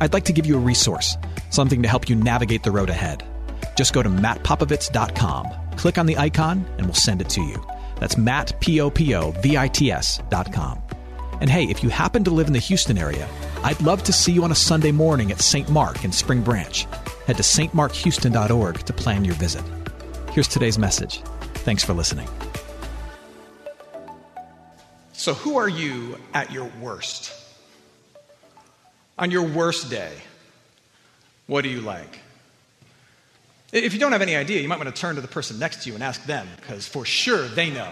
I'd like to give you a resource, something to help you navigate the road ahead. Just go to mattpopovits.com, click on the icon, and we'll send it to you. That's Matt, P-O-P-O-V-I-T-S dot com. And hey, if you happen to live in the Houston area, I'd love to see you on a Sunday morning at St. Mark in Spring Branch. Head to stmarkhouston.org to plan your visit. Here's today's message. Thanks for listening. So, who are you at your worst? On your worst day, what do you like? If you don't have any idea, you might want to turn to the person next to you and ask them, because for sure they know.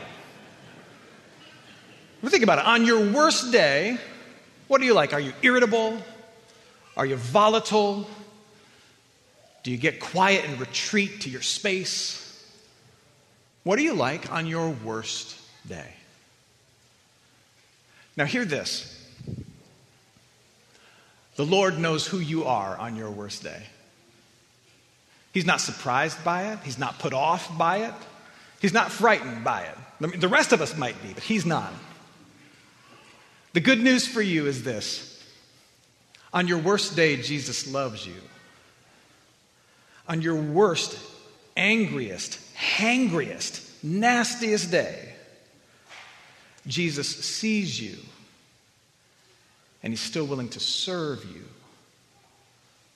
But think about it. On your worst day, what are you like? Are you irritable? Are you volatile? Do you get quiet and retreat to your space? What are you like on your worst day? Now, hear this the Lord knows who you are on your worst day. He's not surprised by it, He's not put off by it, He's not frightened by it. The rest of us might be, but He's not. The good news for you is this on your worst day, Jesus loves you. On your worst, angriest, hangriest, nastiest day, Jesus sees you and he's still willing to serve you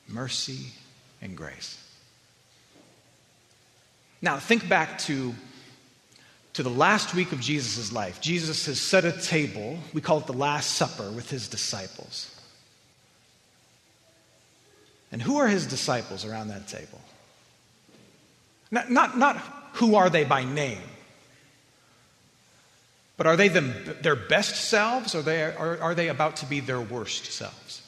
mercy and grace. Now, think back to, to the last week of Jesus' life. Jesus has set a table, we call it the Last Supper, with his disciples. And who are his disciples around that table? Not, not, not who are they by name, but are they them, their best selves or they, are, are they about to be their worst selves?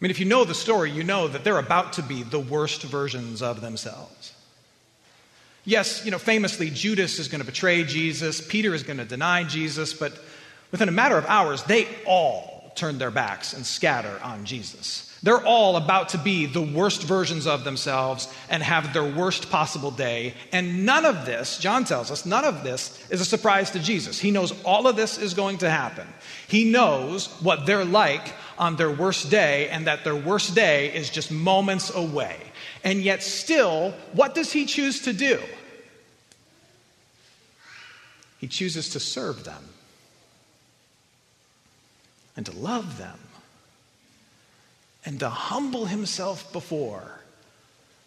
I mean, if you know the story, you know that they're about to be the worst versions of themselves. Yes, you know, famously, Judas is going to betray Jesus, Peter is going to deny Jesus, but within a matter of hours, they all turn their backs and scatter on Jesus. They're all about to be the worst versions of themselves and have their worst possible day. And none of this, John tells us, none of this is a surprise to Jesus. He knows all of this is going to happen. He knows what they're like on their worst day and that their worst day is just moments away. And yet, still, what does he choose to do? He chooses to serve them and to love them and to humble himself before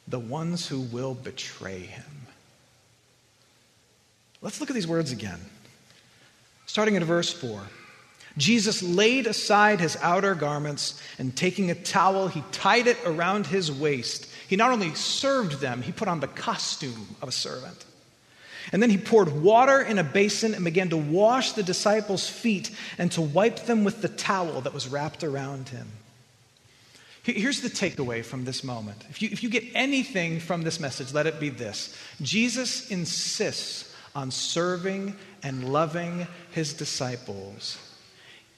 the ones who will betray him. Let's look at these words again. Starting at verse 4. Jesus laid aside his outer garments and taking a towel, he tied it around his waist. He not only served them, he put on the costume of a servant. And then he poured water in a basin and began to wash the disciples' feet and to wipe them with the towel that was wrapped around him. Here's the takeaway from this moment. If you, if you get anything from this message, let it be this Jesus insists on serving and loving his disciples,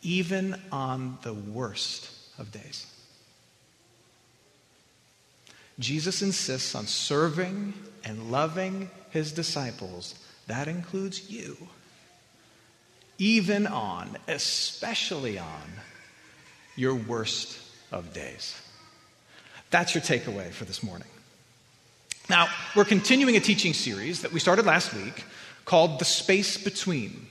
even on the worst of days. Jesus insists on serving and loving his disciples. That includes you. Even on, especially on, your worst of days. That's your takeaway for this morning. Now, we're continuing a teaching series that we started last week called The Space Between,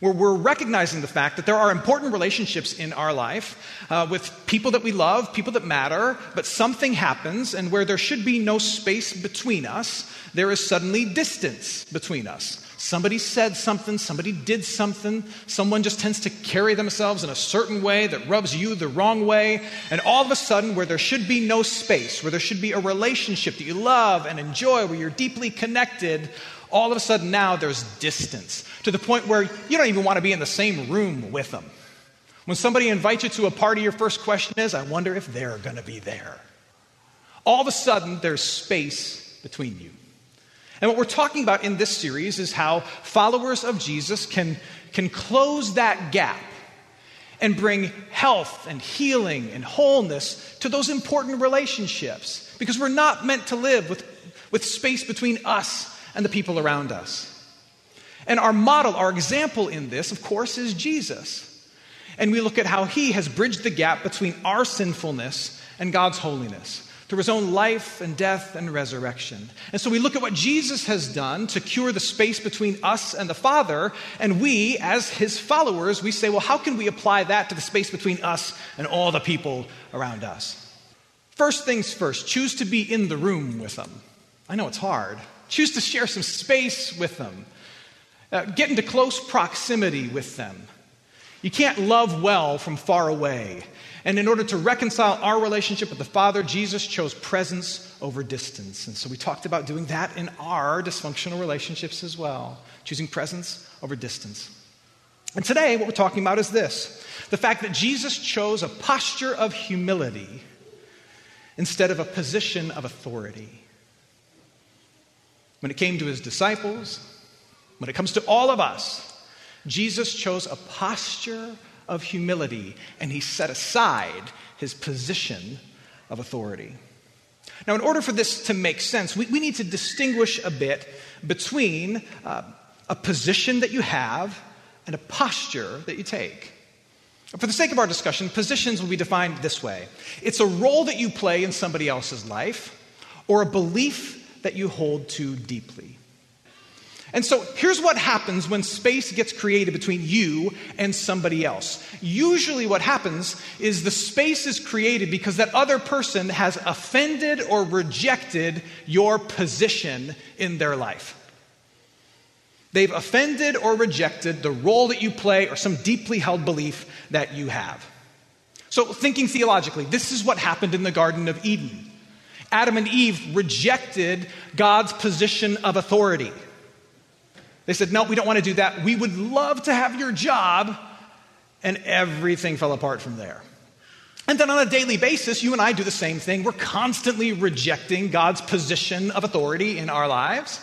where we're recognizing the fact that there are important relationships in our life uh, with people that we love, people that matter, but something happens, and where there should be no space between us, there is suddenly distance between us. Somebody said something, somebody did something, someone just tends to carry themselves in a certain way that rubs you the wrong way, and all of a sudden, where there should be no space, where there should be a relationship that you love and enjoy, where you're deeply connected, all of a sudden now there's distance to the point where you don't even want to be in the same room with them. When somebody invites you to a party, your first question is, I wonder if they're going to be there. All of a sudden, there's space between you. And what we're talking about in this series is how followers of Jesus can, can close that gap and bring health and healing and wholeness to those important relationships. Because we're not meant to live with, with space between us and the people around us. And our model, our example in this, of course, is Jesus. And we look at how he has bridged the gap between our sinfulness and God's holiness through his own life and death and resurrection. And so we look at what Jesus has done to cure the space between us and the Father, and we, as his followers, we say, well, how can we apply that to the space between us and all the people around us? First things first, choose to be in the room with them. I know it's hard. Choose to share some space with them. Uh, get into close proximity with them. You can't love well from far away. And in order to reconcile our relationship with the Father, Jesus chose presence over distance. And so we talked about doing that in our dysfunctional relationships as well, choosing presence over distance. And today, what we're talking about is this the fact that Jesus chose a posture of humility instead of a position of authority. When it came to his disciples, when it comes to all of us, Jesus chose a posture of humility and he set aside his position of authority. Now, in order for this to make sense, we, we need to distinguish a bit between uh, a position that you have and a posture that you take. For the sake of our discussion, positions will be defined this way it's a role that you play in somebody else's life or a belief that you hold to deeply. And so here's what happens when space gets created between you and somebody else. Usually, what happens is the space is created because that other person has offended or rejected your position in their life. They've offended or rejected the role that you play or some deeply held belief that you have. So, thinking theologically, this is what happened in the Garden of Eden. Adam and Eve rejected God's position of authority. They said, No, we don't want to do that. We would love to have your job. And everything fell apart from there. And then on a daily basis, you and I do the same thing. We're constantly rejecting God's position of authority in our lives.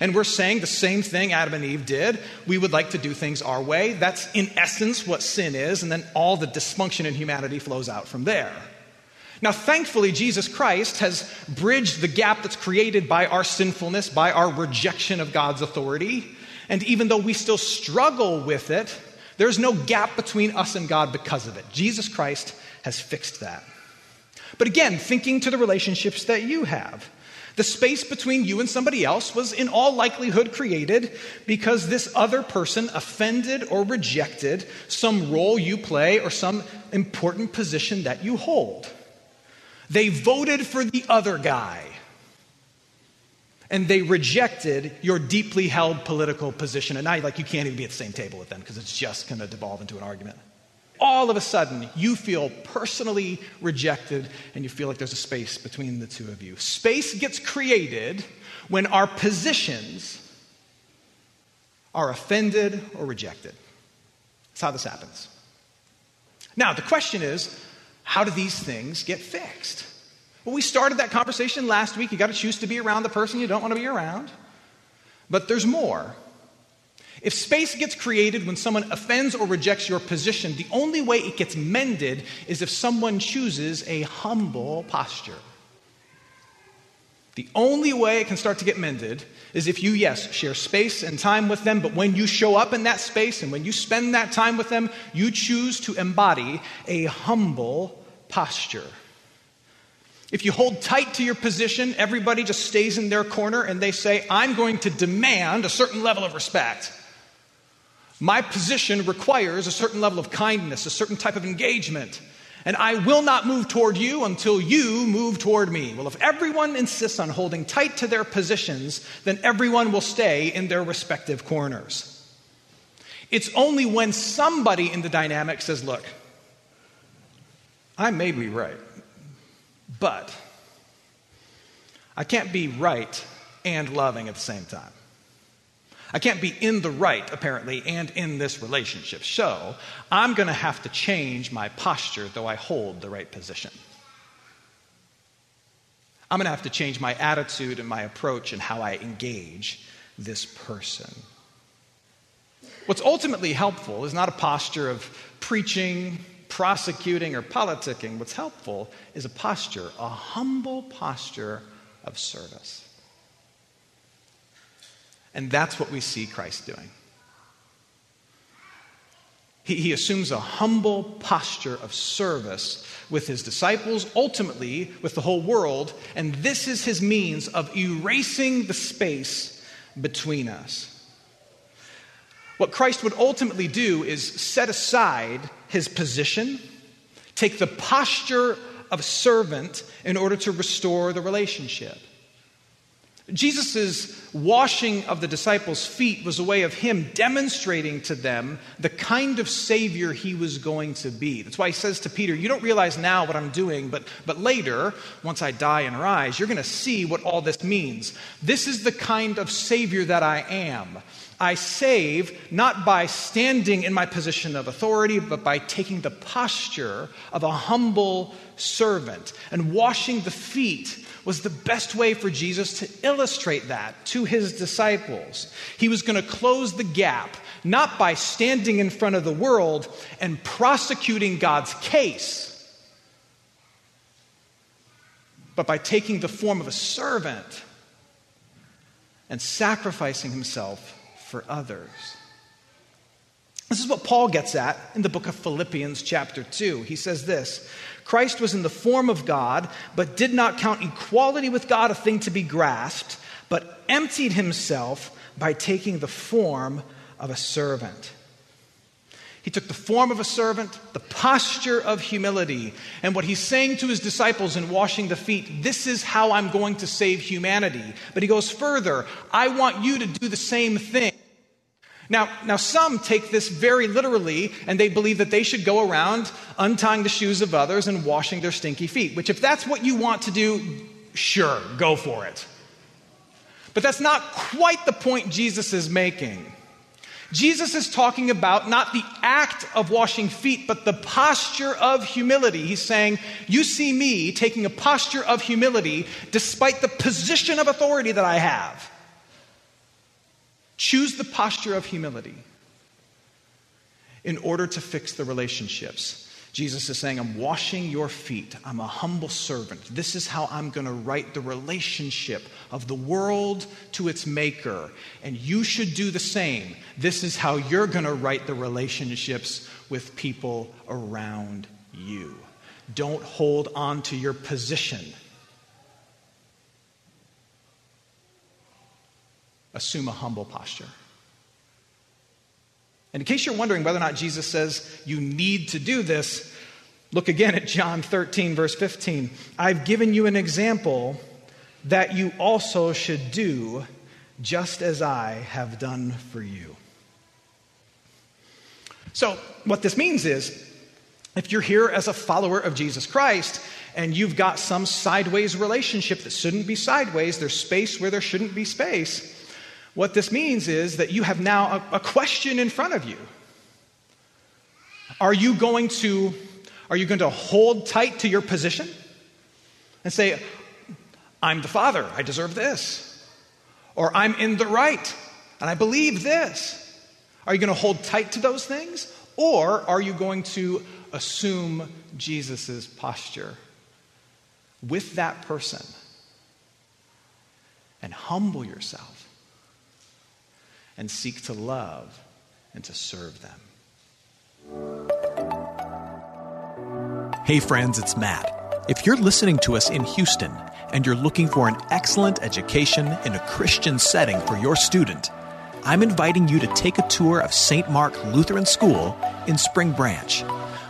And we're saying the same thing Adam and Eve did. We would like to do things our way. That's in essence what sin is. And then all the dysfunction in humanity flows out from there. Now, thankfully, Jesus Christ has bridged the gap that's created by our sinfulness, by our rejection of God's authority. And even though we still struggle with it, there's no gap between us and God because of it. Jesus Christ has fixed that. But again, thinking to the relationships that you have, the space between you and somebody else was in all likelihood created because this other person offended or rejected some role you play or some important position that you hold. They voted for the other guy. And they rejected your deeply held political position. And now, like, you can't even be at the same table with them because it's just going to devolve into an argument. All of a sudden, you feel personally rejected and you feel like there's a space between the two of you. Space gets created when our positions are offended or rejected. That's how this happens. Now, the question is how do these things get fixed? Well, we started that conversation last week. You got to choose to be around the person you don't want to be around. But there's more. If space gets created when someone offends or rejects your position, the only way it gets mended is if someone chooses a humble posture. The only way it can start to get mended is if you, yes, share space and time with them, but when you show up in that space and when you spend that time with them, you choose to embody a humble posture. If you hold tight to your position, everybody just stays in their corner and they say, I'm going to demand a certain level of respect. My position requires a certain level of kindness, a certain type of engagement. And I will not move toward you until you move toward me. Well, if everyone insists on holding tight to their positions, then everyone will stay in their respective corners. It's only when somebody in the dynamic says, Look, I may be right, but I can't be right and loving at the same time. I can't be in the right, apparently, and in this relationship. So I'm going to have to change my posture, though I hold the right position. I'm going to have to change my attitude and my approach and how I engage this person. What's ultimately helpful is not a posture of preaching, prosecuting, or politicking. What's helpful is a posture, a humble posture of service. And that's what we see Christ doing. He, he, assumes a humble posture of service with his disciples, ultimately with the whole world, and this is his means of erasing the space between us. What Christ would ultimately do is set aside his position, take the posture of servant in order to restore the relationship. Jesus' washing of the disciples' feet was a way of him demonstrating to them the kind of Savior he was going to be. That's why he says to Peter, You don't realize now what I'm doing, but, but later, once I die and rise, you're going to see what all this means. This is the kind of Savior that I am. I save not by standing in my position of authority, but by taking the posture of a humble servant and washing the feet was the best way for Jesus to illustrate that to his disciples. He was going to close the gap, not by standing in front of the world and prosecuting God's case, but by taking the form of a servant and sacrificing himself for others. This is what Paul gets at in the book of Philippians, chapter 2. He says this Christ was in the form of God, but did not count equality with God a thing to be grasped, but emptied himself by taking the form of a servant. He took the form of a servant, the posture of humility. And what he's saying to his disciples in washing the feet, this is how I'm going to save humanity. But he goes further I want you to do the same thing. Now, now, some take this very literally and they believe that they should go around untying the shoes of others and washing their stinky feet, which, if that's what you want to do, sure, go for it. But that's not quite the point Jesus is making. Jesus is talking about not the act of washing feet, but the posture of humility. He's saying, You see me taking a posture of humility despite the position of authority that I have. Choose the posture of humility in order to fix the relationships. Jesus is saying, I'm washing your feet. I'm a humble servant. This is how I'm going to right the relationship of the world to its maker. And you should do the same. This is how you're going to right the relationships with people around you. Don't hold on to your position. Assume a humble posture. And in case you're wondering whether or not Jesus says you need to do this, look again at John 13, verse 15. I've given you an example that you also should do just as I have done for you. So, what this means is if you're here as a follower of Jesus Christ and you've got some sideways relationship that shouldn't be sideways, there's space where there shouldn't be space what this means is that you have now a, a question in front of you. Are you going to are you going to hold tight to your position and say, I'm the father, I deserve this? Or I'm in the right and I believe this? Are you going to hold tight to those things? Or are you going to assume Jesus' posture with that person and humble yourself and seek to love and to serve them. Hey, friends, it's Matt. If you're listening to us in Houston and you're looking for an excellent education in a Christian setting for your student, I'm inviting you to take a tour of St. Mark Lutheran School in Spring Branch.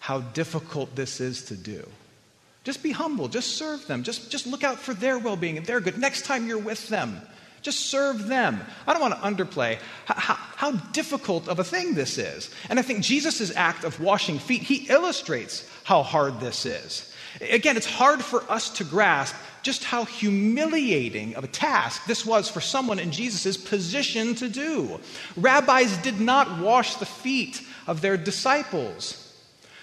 how difficult this is to do. Just be humble, just serve them, just, just look out for their well being and their good. Next time you're with them, just serve them. I don't want to underplay how, how, how, difficult of a thing this is. And I think Jesus' act of washing feet, he illustrates how hard this is. Again, it's hard for us to grasp just how humiliating of a task this was for someone in Jesus' position to do. Rabbis did not wash the feet of their disciples.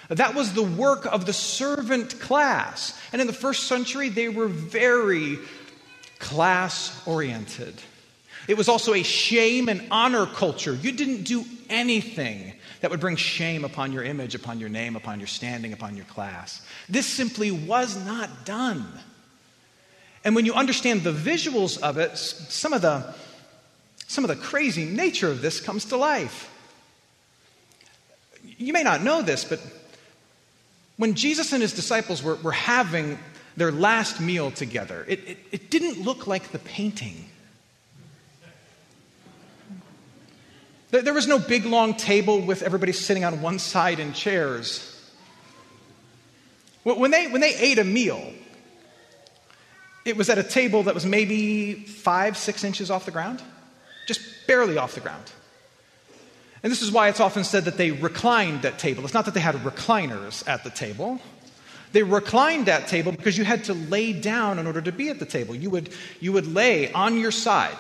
That was the work of the servant class. And in the first century, they were very class oriented. It was also a shame and honor culture. You didn't do anything that would bring shame upon your image, upon your name, upon your standing, upon your class. This simply was not done. And when you understand the visuals of it, some of the, some of the crazy nature of this comes to life. You may not know this, but when Jesus and his disciples were, were having their last meal together, it, it, it didn't look like the painting. There, there was no big long table with everybody sitting on one side in chairs. When they, when they ate a meal, it was at a table that was maybe five, six inches off the ground, just barely off the ground. And this is why it's often said that they reclined at table. It's not that they had recliners at the table. They reclined at table because you had to lay down in order to be at the table. You would, you would lay on your side,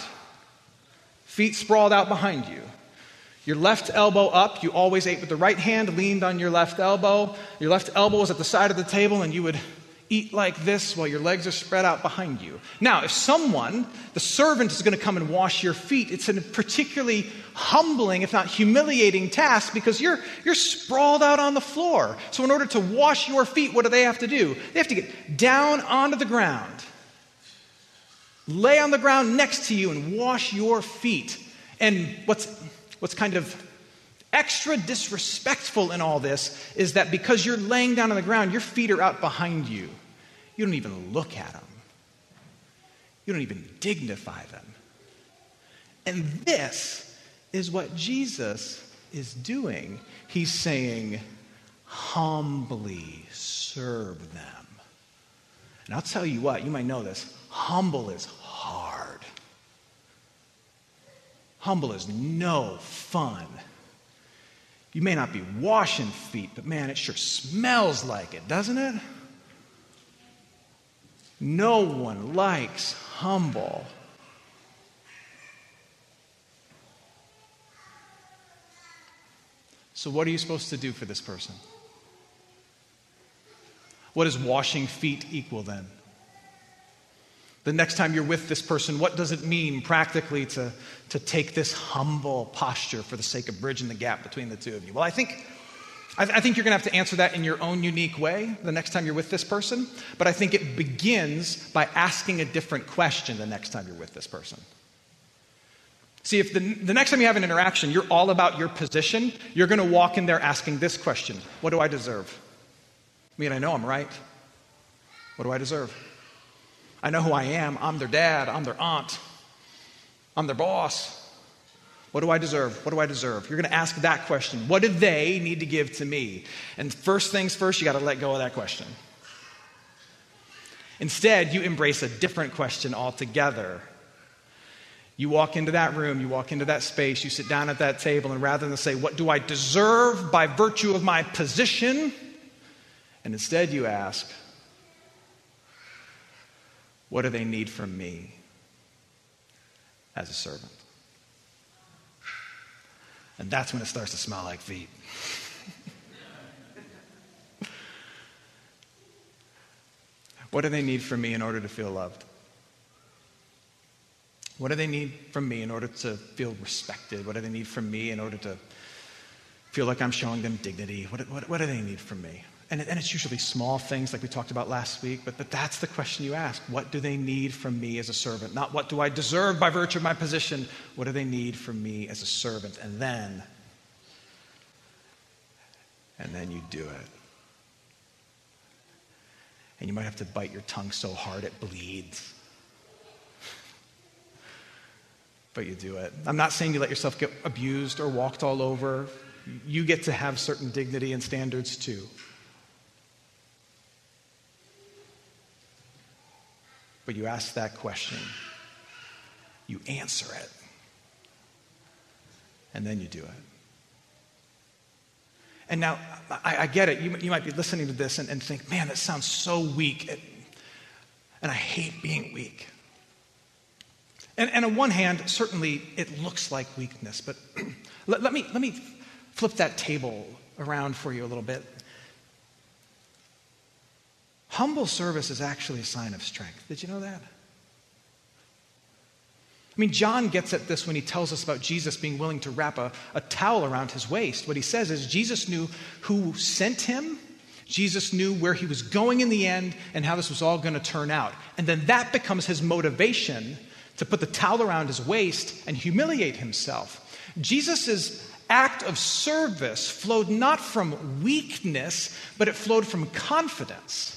feet sprawled out behind you. Your left elbow up, you always ate with the right hand, leaned on your left elbow. Your left elbow was at the side of the table, and you would eat like this while your legs are spread out behind you. Now, if someone, the servant, is going to come and wash your feet, it's a particularly humbling, if not humiliating task because you're, you're sprawled out on the floor. So, in order to wash your feet, what do they have to do? They have to get down onto the ground, lay on the ground next to you, and wash your feet. And what's, what's kind of extra disrespectful in all this is that because you're laying down on the ground, your feet are out behind you. You don't even look at them, you don't even dignify them. And this is what Jesus is doing. He's saying, humbly serve them. And I'll tell you what, you might know this humble is hard. Humble is no fun. You may not be washing feet, but man, it sure smells like it, doesn't it? No one likes humble. So, what are you supposed to do for this person? What does washing feet equal then? The next time you're with this person, what does it mean practically to, to take this humble posture for the sake of bridging the gap between the two of you? Well, I think, I, I think you're going to have to answer that in your own unique way the next time you're with this person. But I think it begins by asking a different question the next time you're with this person. See, if the, the next time you have an interaction, you're all about your position, you're going to walk in there asking this question What do I deserve? I mean, I know I'm right. What do I deserve? I know who I am. I'm their dad. I'm their aunt. I'm their boss. What do I deserve? What do I deserve? You're going to ask that question. What do they need to give to me? And first things first, you got to let go of that question. Instead, you embrace a different question altogether. You walk into that room, you walk into that space, you sit down at that table, and rather than say, What do I deserve by virtue of my position? And instead, you ask, what do they need from me as a servant? And that's when it starts to smell like feet. what do they need from me in order to feel loved? What do they need from me in order to feel respected? What do they need from me in order to feel like I'm showing them dignity? What, what, what do they need from me? And, and it's usually small things like we talked about last week, but, but that's the question you ask. What do they need from me as a servant? Not what do I deserve by virtue of my position? What do they need from me as a servant? And then, and then you do it. And you might have to bite your tongue so hard it bleeds. But you do it. I'm not saying you let yourself get abused or walked all over. You get to have certain dignity and standards too. But you ask that question, you answer it, and then you do it. And now, I, I get it. You, you, might be listening to this and, and think, man, that sounds so weak. It, and I hate being weak. And, and, on one hand, certainly it looks like weakness, but let, let, me, let me flip that table around for you a little bit. Humble service is actually a sign of strength. Did you know that? I mean, John gets at this when he tells us about Jesus being willing to wrap a, a towel around his waist. What he says is Jesus knew who sent him, Jesus knew where he was going in the end, and how this was all going to turn out. And then that becomes his motivation to put the towel around his waist and humiliate himself. Jesus' act of service flowed not from weakness, but it flowed from confidence.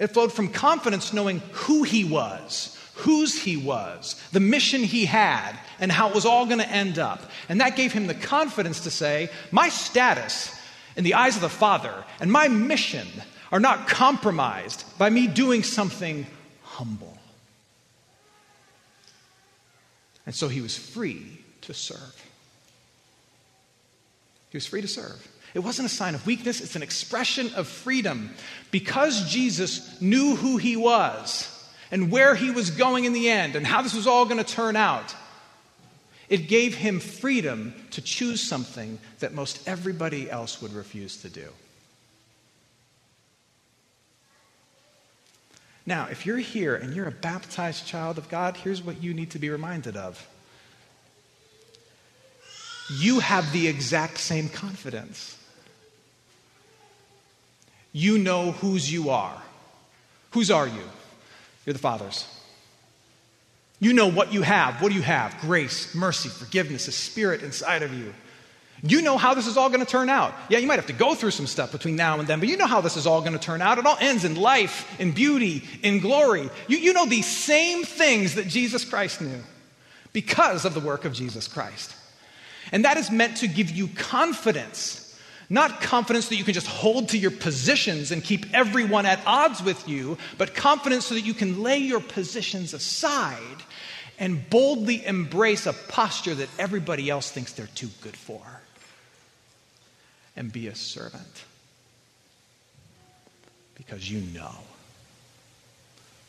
It flowed from confidence knowing who he was, whose he was, the mission he had, and how it was all going to end up. And that gave him the confidence to say, My status in the eyes of the Father and my mission are not compromised by me doing something humble. And so he was free to serve. He was free to serve. It wasn't a sign of weakness, it's an expression of freedom. Because Jesus knew who he was and where he was going in the end and how this was all going to turn out, it gave him freedom to choose something that most everybody else would refuse to do. Now, if you're here and you're a baptized child of God, here's what you need to be reminded of. You have the exact same confidence you know whose you are. Whose are you? You're the Father's. You know what you have. What do you have? Grace, mercy, forgiveness, a spirit inside of you. You know how this is all going to turn out. Yeah, you might have to go through some stuff between now and then, but you know how this is all going to turn out. It all ends in life, in beauty, in glory. You, you know these same things that Jesus Christ knew because of the work of Jesus Christ. And that is meant to give you confidence not confidence that you can just hold to your positions and keep everyone at odds with you, but confidence so that you can lay your positions aside and boldly embrace a posture that everybody else thinks they're too good for and be a servant. Because you know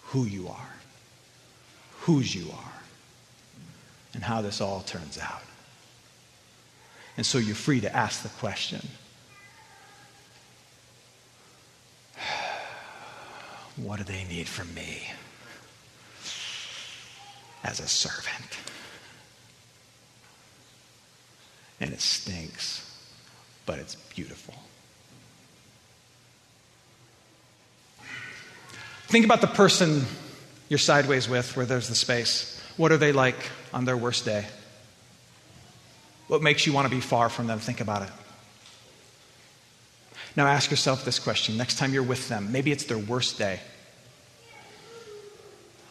who you are, whose you are, and how this all turns out. And so you're free to ask the question What do they need from me as a servant? And it stinks, but it's beautiful. Think about the person you're sideways with where there's the space. What are they like on their worst day? What makes you want to be far from them? Think about it. Now ask yourself this question next time you're with them. Maybe it's their worst day.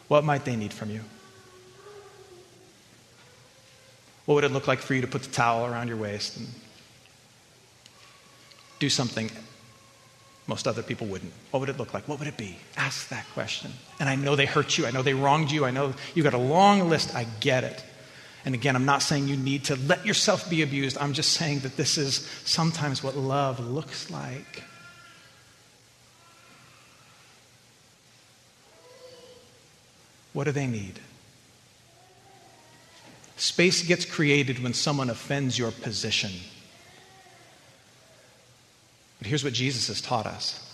What might they need from you? What would it look like for you to put the towel around your waist and do something most other people wouldn't? What would it look like? What would it be? Ask that question. And I know they hurt you. I know they wronged you. I know you've got a long list. I get it. And again, I'm not saying you need to let yourself be abused. I'm just saying that this is sometimes what love looks like. What do they need? Space gets created when someone offends your position. But here's what Jesus has taught us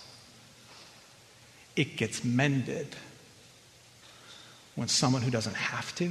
it gets mended when someone who doesn't have to